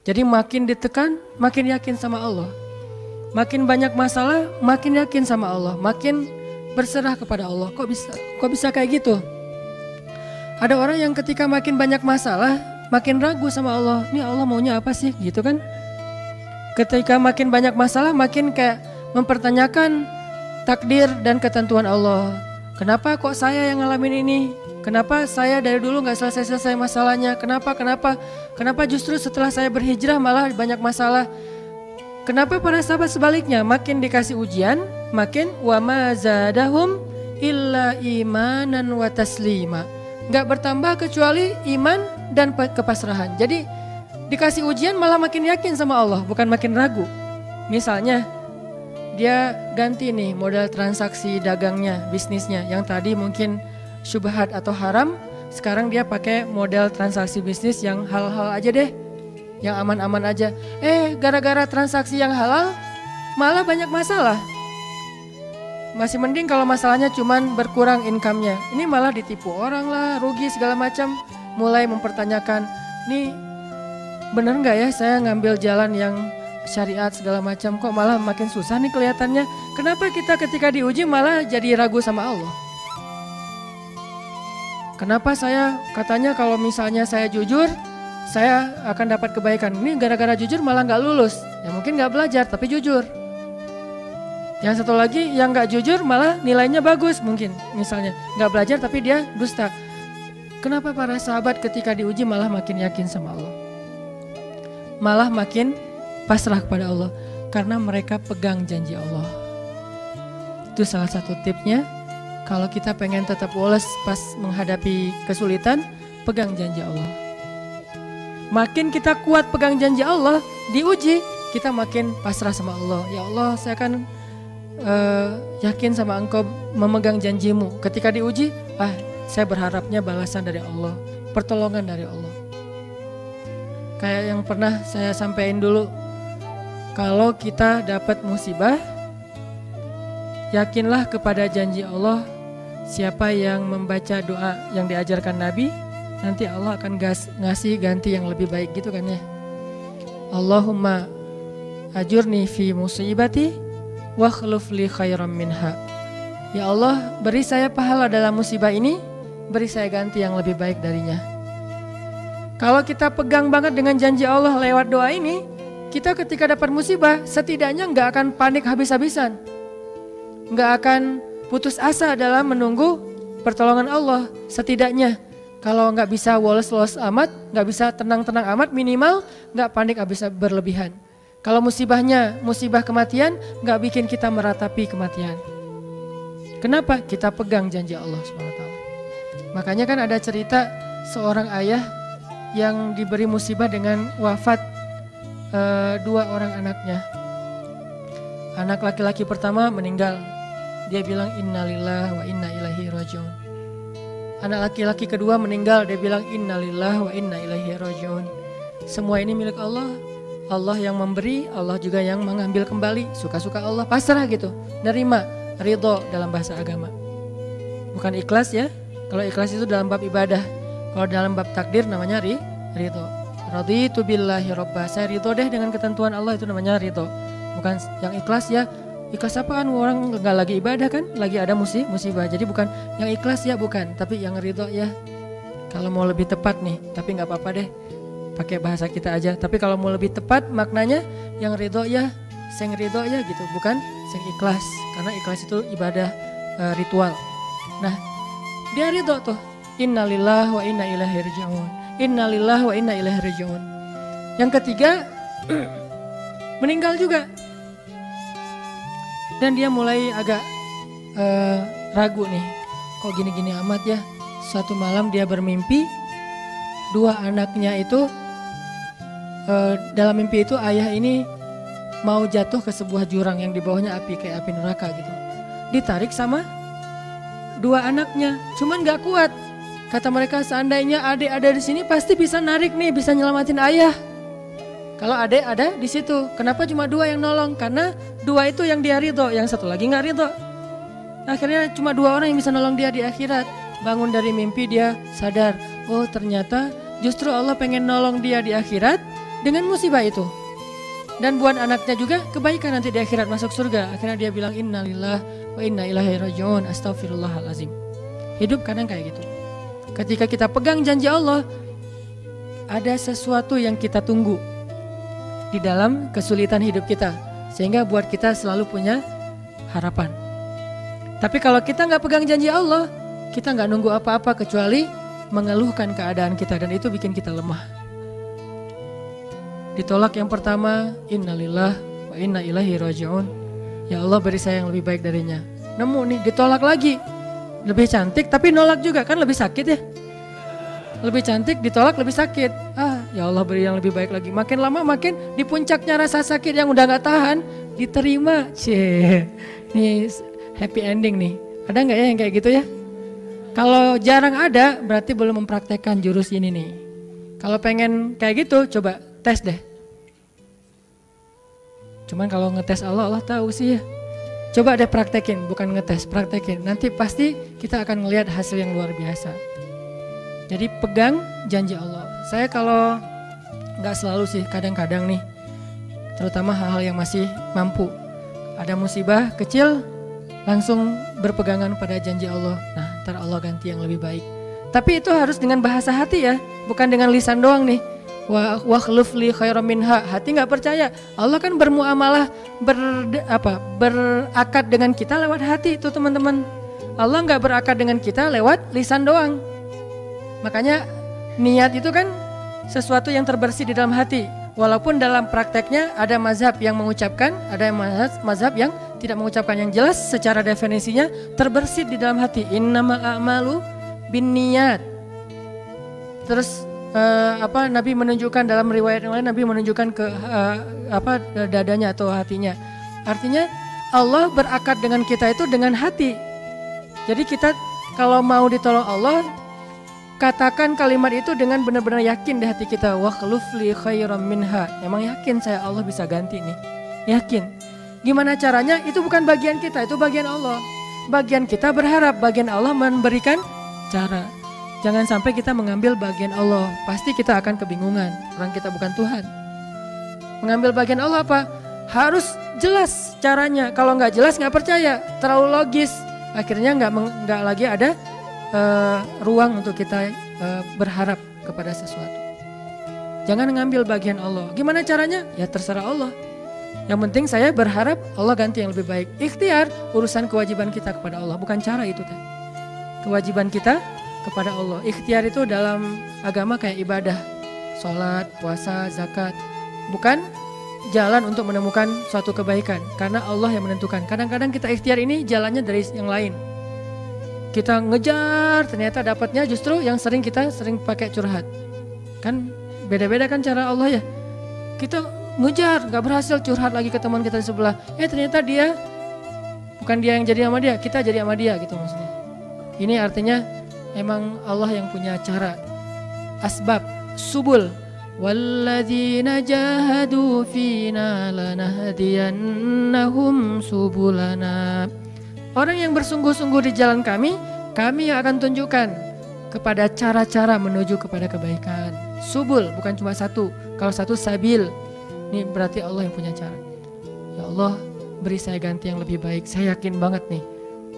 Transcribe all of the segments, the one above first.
Jadi makin ditekan, makin yakin sama Allah. Makin banyak masalah, makin yakin sama Allah. Makin berserah kepada Allah. Kok bisa? Kok bisa kayak gitu? Ada orang yang ketika makin banyak masalah, makin ragu sama Allah. Ini Allah maunya apa sih? Gitu kan? Ketika makin banyak masalah, makin kayak mempertanyakan takdir dan ketentuan Allah. Kenapa kok saya yang ngalamin ini? Kenapa saya dari dulu nggak selesai-selesai masalahnya? Kenapa? Kenapa? Kenapa justru setelah saya berhijrah malah banyak masalah? Kenapa para sahabat sebaliknya makin dikasih ujian, makin wa mazadahum illa imanan wa taslima. Nggak bertambah kecuali iman dan kepasrahan. Jadi dikasih ujian malah makin yakin sama Allah, bukan makin ragu. Misalnya dia ganti nih modal transaksi dagangnya, bisnisnya yang tadi mungkin syubhat atau haram, sekarang dia pakai model transaksi bisnis yang hal-hal aja deh, yang aman-aman aja. Eh, gara-gara transaksi yang halal, malah banyak masalah. Masih mending kalau masalahnya cuman berkurang income-nya. Ini malah ditipu orang lah, rugi segala macam. Mulai mempertanyakan, nih bener nggak ya saya ngambil jalan yang syariat segala macam kok malah makin susah nih kelihatannya. Kenapa kita ketika diuji malah jadi ragu sama Allah? Kenapa saya katanya kalau misalnya saya jujur, saya akan dapat kebaikan. Ini gara-gara jujur malah nggak lulus. Ya mungkin nggak belajar tapi jujur. Yang satu lagi yang nggak jujur malah nilainya bagus mungkin. Misalnya nggak belajar tapi dia dusta. Kenapa para sahabat ketika diuji malah makin yakin sama Allah? Malah makin pasrah kepada Allah. Karena mereka pegang janji Allah. Itu salah satu tipsnya kalau kita pengen tetap woles pas menghadapi kesulitan, pegang janji Allah. Makin kita kuat pegang janji Allah, diuji, kita makin pasrah sama Allah. Ya Allah, saya kan uh, yakin sama engkau memegang janjimu. Ketika diuji, ah saya berharapnya balasan dari Allah, pertolongan dari Allah. Kayak yang pernah saya sampaikan dulu, kalau kita dapat musibah, yakinlah kepada janji Allah Siapa yang membaca doa yang diajarkan Nabi, nanti Allah akan gas, ngasih ganti yang lebih baik gitu kan ya. Allahumma ajurni fi musibati wa li khairam minha. Ya Allah, beri saya pahala dalam musibah ini, beri saya ganti yang lebih baik darinya. Kalau kita pegang banget dengan janji Allah lewat doa ini, kita ketika dapat musibah setidaknya nggak akan panik habis-habisan. Nggak akan putus asa dalam menunggu pertolongan Allah. Setidaknya kalau nggak bisa woles-woles amat, nggak bisa tenang-tenang amat, minimal nggak panik bisa berlebihan. Kalau musibahnya musibah kematian, nggak bikin kita meratapi kematian. Kenapa? Kita pegang janji Allah SWT. Makanya kan ada cerita seorang ayah yang diberi musibah dengan wafat e, dua orang anaknya. Anak laki-laki pertama meninggal, dia bilang innalillah wa inna ilahi rajiun. Anak laki-laki kedua meninggal, dia bilang innalillah wa inna ilahi rajiun. Semua ini milik Allah. Allah yang memberi, Allah juga yang mengambil kembali. Suka-suka Allah, pasrah gitu. Nerima, ridho dalam bahasa agama. Bukan ikhlas ya. Kalau ikhlas itu dalam bab ibadah. Kalau dalam bab takdir namanya ri, ridho. Raditu billahi robba. Saya ridho deh dengan ketentuan Allah itu namanya ridho. Bukan yang ikhlas ya, Ikhlas apa kan orang nggak lagi ibadah kan, lagi ada musib musibah. Jadi bukan yang ikhlas ya bukan, tapi yang ridho ya. Kalau mau lebih tepat nih, tapi nggak apa-apa deh, pakai bahasa kita aja. Tapi kalau mau lebih tepat maknanya yang ridho ya, seng ridho ya gitu, bukan seng ikhlas. Karena ikhlas itu ibadah e, ritual. Nah, dia ridho tuh. Innalillah wa inna ilaihi rajiun. Innalillah wa inna ilaihi rajiun. Yang ketiga meninggal juga dan dia mulai agak uh, ragu nih, kok gini-gini amat ya. Suatu malam dia bermimpi, dua anaknya itu uh, dalam mimpi itu ayah ini mau jatuh ke sebuah jurang yang di bawahnya api kayak api neraka gitu. Ditarik sama dua anaknya, cuman gak kuat. Kata mereka seandainya adik ada di sini pasti bisa narik nih, bisa nyelamatin ayah. Kalau adik ada di situ, kenapa cuma dua yang nolong? Karena dua itu yang dia ridho, yang satu lagi nggak ridho. Akhirnya cuma dua orang yang bisa nolong dia di akhirat. Bangun dari mimpi dia sadar, oh ternyata justru Allah pengen nolong dia di akhirat dengan musibah itu. Dan buat anaknya juga kebaikan nanti di akhirat masuk surga. Akhirnya dia bilang innalillah wa inna ilahi rajiun astagfirullahalazim. Hidup kadang kayak gitu. Ketika kita pegang janji Allah, ada sesuatu yang kita tunggu di dalam kesulitan hidup kita. Sehingga buat kita selalu punya harapan. Tapi kalau kita nggak pegang janji Allah, kita nggak nunggu apa-apa kecuali mengeluhkan keadaan kita dan itu bikin kita lemah. Ditolak yang pertama, innalillah wa inna ilahi rajiun. Ya Allah beri saya yang lebih baik darinya. Nemu nih, ditolak lagi. Lebih cantik tapi nolak juga kan lebih sakit ya. Lebih cantik ditolak lebih sakit. Ah, ya Allah beri yang lebih baik lagi. Makin lama makin di puncaknya rasa sakit yang udah nggak tahan diterima. Cie, nih happy ending nih. Ada nggak ya yang kayak gitu ya? Kalau jarang ada berarti belum mempraktekkan jurus ini nih. Kalau pengen kayak gitu coba tes deh. Cuman kalau ngetes Allah, Allah tahu sih ya. Coba deh praktekin, bukan ngetes, praktekin. Nanti pasti kita akan ngelihat hasil yang luar biasa. Jadi pegang janji Allah. Saya kalau nggak selalu sih, kadang-kadang nih, terutama hal-hal yang masih mampu. Ada musibah kecil, langsung berpegangan pada janji Allah. Nah, ntar Allah ganti yang lebih baik. Tapi itu harus dengan bahasa hati ya, bukan dengan lisan doang nih. Wa wakhluf li khairam minha. Hati nggak percaya. Allah kan bermuamalah ber apa? berakad dengan kita lewat hati itu teman-teman. Allah nggak berakad dengan kita lewat lisan doang. Makanya niat itu kan sesuatu yang terbersih di dalam hati. Walaupun dalam prakteknya ada mazhab yang mengucapkan, ada mazhab yang tidak mengucapkan yang jelas secara definisinya terbersit di dalam hati. Innama a'malu bin niat. Terus uh, apa Nabi menunjukkan dalam riwayat yang lain Nabi menunjukkan ke uh, apa dadanya atau hatinya. Artinya Allah berakad dengan kita itu dengan hati. Jadi kita kalau mau ditolong Allah katakan kalimat itu dengan benar-benar yakin di hati kita. Wah li khairam minha. Emang yakin saya Allah bisa ganti nih. Yakin. Gimana caranya? Itu bukan bagian kita, itu bagian Allah. Bagian kita berharap, bagian Allah memberikan cara. Jangan sampai kita mengambil bagian Allah, pasti kita akan kebingungan. Orang kita bukan Tuhan. Mengambil bagian Allah apa? Harus jelas caranya. Kalau nggak jelas nggak percaya, terlalu logis. Akhirnya nggak nggak lagi ada uh, ruang untuk kita uh, berharap kepada sesuatu. Jangan mengambil bagian Allah. Gimana caranya? Ya terserah Allah. Yang penting saya berharap Allah ganti yang lebih baik. Ikhtiar urusan kewajiban kita kepada Allah, bukan cara itu teh. Kewajiban kita kepada Allah. Ikhtiar itu dalam agama kayak ibadah, sholat, puasa, zakat. Bukan jalan untuk menemukan suatu kebaikan, karena Allah yang menentukan. Kadang-kadang kita ikhtiar ini jalannya dari yang lain. Kita ngejar, ternyata dapatnya justru yang sering kita sering pakai curhat. Kan beda-beda kan cara Allah ya. Kita ngejar, nggak berhasil curhat lagi ke teman kita di sebelah. Eh ternyata dia bukan dia yang jadi sama dia, kita jadi sama dia gitu maksudnya. Ini artinya emang Allah yang punya cara. Asbab, subul. Walladzina jahadu fina lanahdiyannahum subulana. Orang yang bersungguh-sungguh di jalan kami, kami akan tunjukkan kepada cara-cara menuju kepada kebaikan. Subul bukan cuma satu. Kalau satu sabil, ini berarti Allah yang punya cara. Ya Allah, beri saya ganti yang lebih baik. Saya yakin banget nih.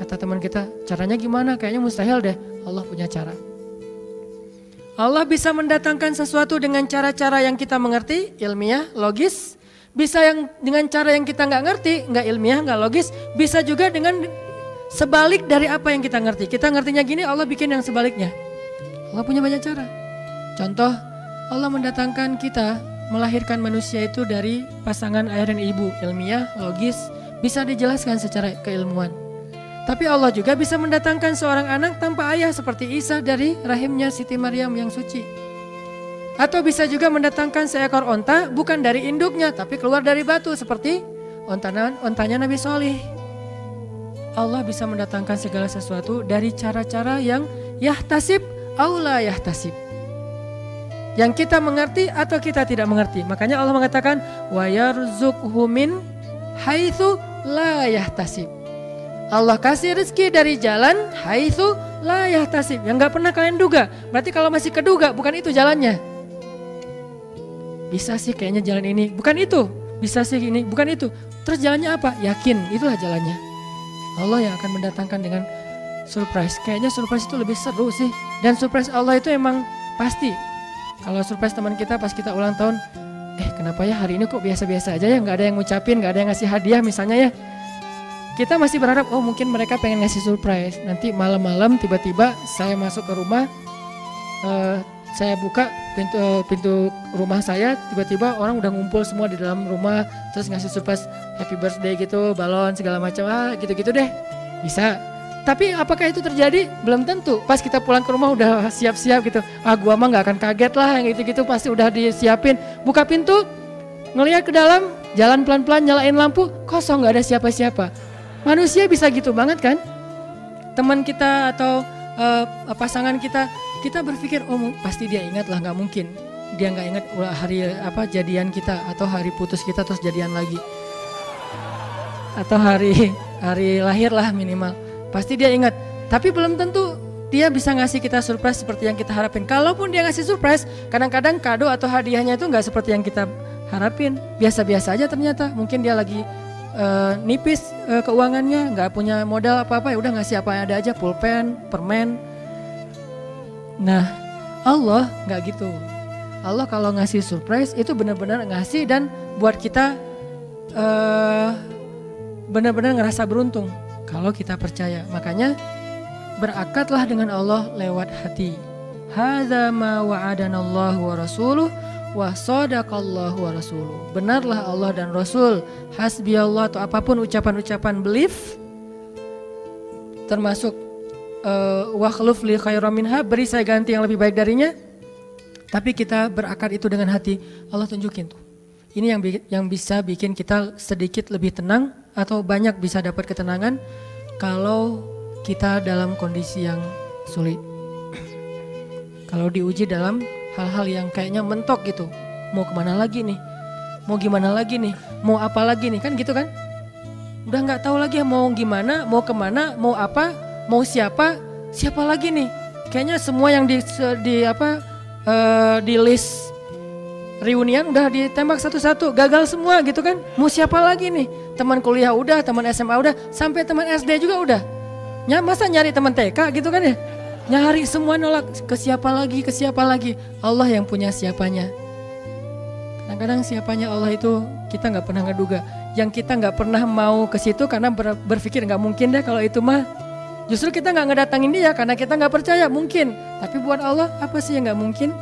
Kata teman kita, caranya gimana? Kayaknya mustahil deh. Allah punya cara. Allah bisa mendatangkan sesuatu dengan cara-cara yang kita mengerti, ilmiah, logis. Bisa yang dengan cara yang kita nggak ngerti, nggak ilmiah, nggak logis. Bisa juga dengan sebalik dari apa yang kita ngerti. Kita ngertinya gini, Allah bikin yang sebaliknya. Allah punya banyak cara. Contoh, Allah mendatangkan kita melahirkan manusia itu dari pasangan ayah dan ibu, ilmiah, logis, bisa dijelaskan secara keilmuan. Tapi Allah juga bisa mendatangkan seorang anak tanpa ayah seperti Isa dari rahimnya Siti Maryam yang suci. Atau bisa juga mendatangkan seekor onta bukan dari induknya tapi keluar dari batu seperti ontanya, ontanya Nabi Solih. Allah bisa mendatangkan segala sesuatu dari cara-cara yang yahtasib, Allah yahtasib yang kita mengerti atau kita tidak mengerti. Makanya Allah mengatakan wa yarzuqhu min haitsu la yahtasib. Allah kasih rezeki dari jalan haitsu la yahtasib yang nggak pernah kalian duga. Berarti kalau masih keduga bukan itu jalannya. bisa sih kayaknya jalan ini, bukan itu. Bisa sih ini, bukan itu. Terus jalannya apa? Yakin, itulah jalannya. Allah yang akan mendatangkan dengan surprise. Kayaknya surprise itu lebih seru sih. Dan surprise Allah itu emang pasti. Kalau surprise teman kita pas kita ulang tahun, eh kenapa ya hari ini kok biasa-biasa aja ya, nggak ada yang ngucapin, nggak ada yang ngasih hadiah misalnya ya. Kita masih berharap, oh mungkin mereka pengen ngasih surprise. Nanti malam-malam tiba-tiba saya masuk ke rumah, uh, saya buka pintu pintu rumah saya tiba-tiba orang udah ngumpul semua di dalam rumah terus ngasih surprise happy birthday gitu balon segala macam ah gitu-gitu deh. Bisa. Tapi apakah itu terjadi? Belum tentu. Pas kita pulang ke rumah udah siap-siap gitu. Ah gua mah nggak akan kaget lah yang gitu-gitu pasti udah disiapin. Buka pintu ngelihat ke dalam jalan pelan-pelan nyalain lampu kosong nggak ada siapa-siapa manusia bisa gitu banget kan? Teman kita atau uh, pasangan kita kita berpikir oh pasti dia ingat lah nggak mungkin. Dia nggak ingat hari apa jadian kita atau hari putus kita terus jadian lagi. Atau hari hari lahir lah minimal. Pasti dia ingat. Tapi belum tentu dia bisa ngasih kita surprise seperti yang kita harapin. Kalaupun dia ngasih surprise kadang-kadang kado atau hadiahnya itu nggak seperti yang kita harapin. Biasa-biasa aja ternyata. Mungkin dia lagi uh, nipis uh, keuangannya nggak punya modal apa-apa ya udah ngasih apa yang ada aja pulpen permen Nah, Allah nggak gitu. Allah kalau ngasih surprise itu benar-benar ngasih dan buat kita uh, benar-benar ngerasa beruntung kalau kita percaya. Makanya berakatlah dengan Allah lewat hati. Hadza ma Allah wa rasuluh wa sadaqallahu wa rasuluh. Benarlah Allah dan Rasul. Hasbi Allah atau apa pun ucapan-ucapan belief termasuk uh, wakhluf li khairam minha, beri saya ganti yang lebih baik darinya. Tapi kita berakar itu dengan hati, Allah tunjukin tuh. Ini yang yang bisa bikin kita sedikit lebih tenang atau banyak bisa dapat ketenangan kalau kita dalam kondisi yang sulit. kalau diuji dalam hal-hal yang kayaknya mentok gitu. Mau ke mana lagi nih? Mau gimana lagi nih? Mau apa lagi nih? Kan gitu kan? Udah nggak tahu lagi mau gimana, mau ke mana, mau apa, mau siapa siapa lagi nih kayaknya semua yang di, di apa uh, di list reunian udah ditembak satu-satu gagal semua gitu kan mau siapa lagi nih teman kuliah udah teman SMA udah sampai teman SD juga udah ya masa nyari teman TK gitu kan ya nyari semua nolak ke siapa lagi ke siapa lagi Allah yang punya siapanya kadang-kadang siapanya Allah itu kita nggak pernah ngeduga yang kita nggak pernah mau ke situ karena ber, berpikir nggak mungkin deh kalau itu mah Justru kita nggak ngedatangin dia karena kita nggak percaya mungkin. Tapi buat Allah apa sih yang nggak mungkin?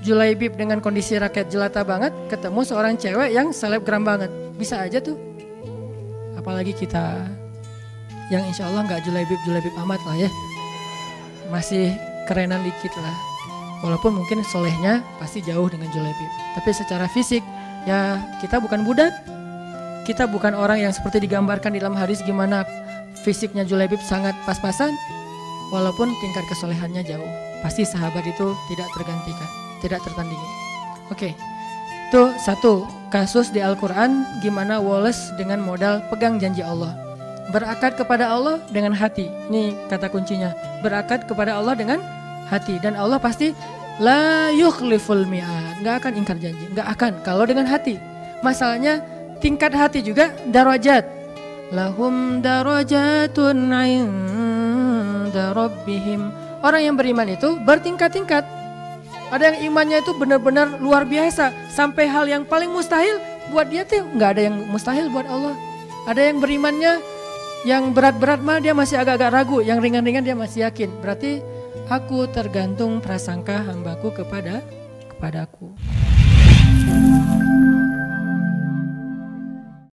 Julaibib dengan kondisi rakyat jelata banget ketemu seorang cewek yang selebgram banget. Bisa aja tuh. Apalagi kita yang insya Allah nggak Julaibib Julaibib amat lah ya. Masih kerenan dikit lah. Walaupun mungkin solehnya pasti jauh dengan Julaibib. Tapi secara fisik ya kita bukan budak. Kita bukan orang yang seperti digambarkan di dalam hadis gimana fisiknya Julaibib sangat pas-pasan, walaupun tingkat kesolehannya jauh. Pasti sahabat itu tidak tergantikan, tidak tertandingi. Oke, itu satu kasus di Al-Quran gimana Wallace dengan modal pegang janji Allah. Berakad kepada Allah dengan hati. Ini kata kuncinya. Berakad kepada Allah dengan hati. Dan Allah pasti la yukhliful mi'ad. Gak akan ingkar janji. Gak akan. Kalau dengan hati. Masalahnya tingkat hati juga darajat lahum darajatun inda rabbihim. Orang yang beriman itu bertingkat-tingkat. Ada yang imannya itu benar-benar luar biasa sampai hal yang paling mustahil buat dia tuh nggak ada yang mustahil buat Allah. Ada yang berimannya yang berat-berat mah dia masih agak-agak ragu, yang ringan-ringan dia masih yakin. Berarti aku tergantung prasangka hambaku kepada kepadaku.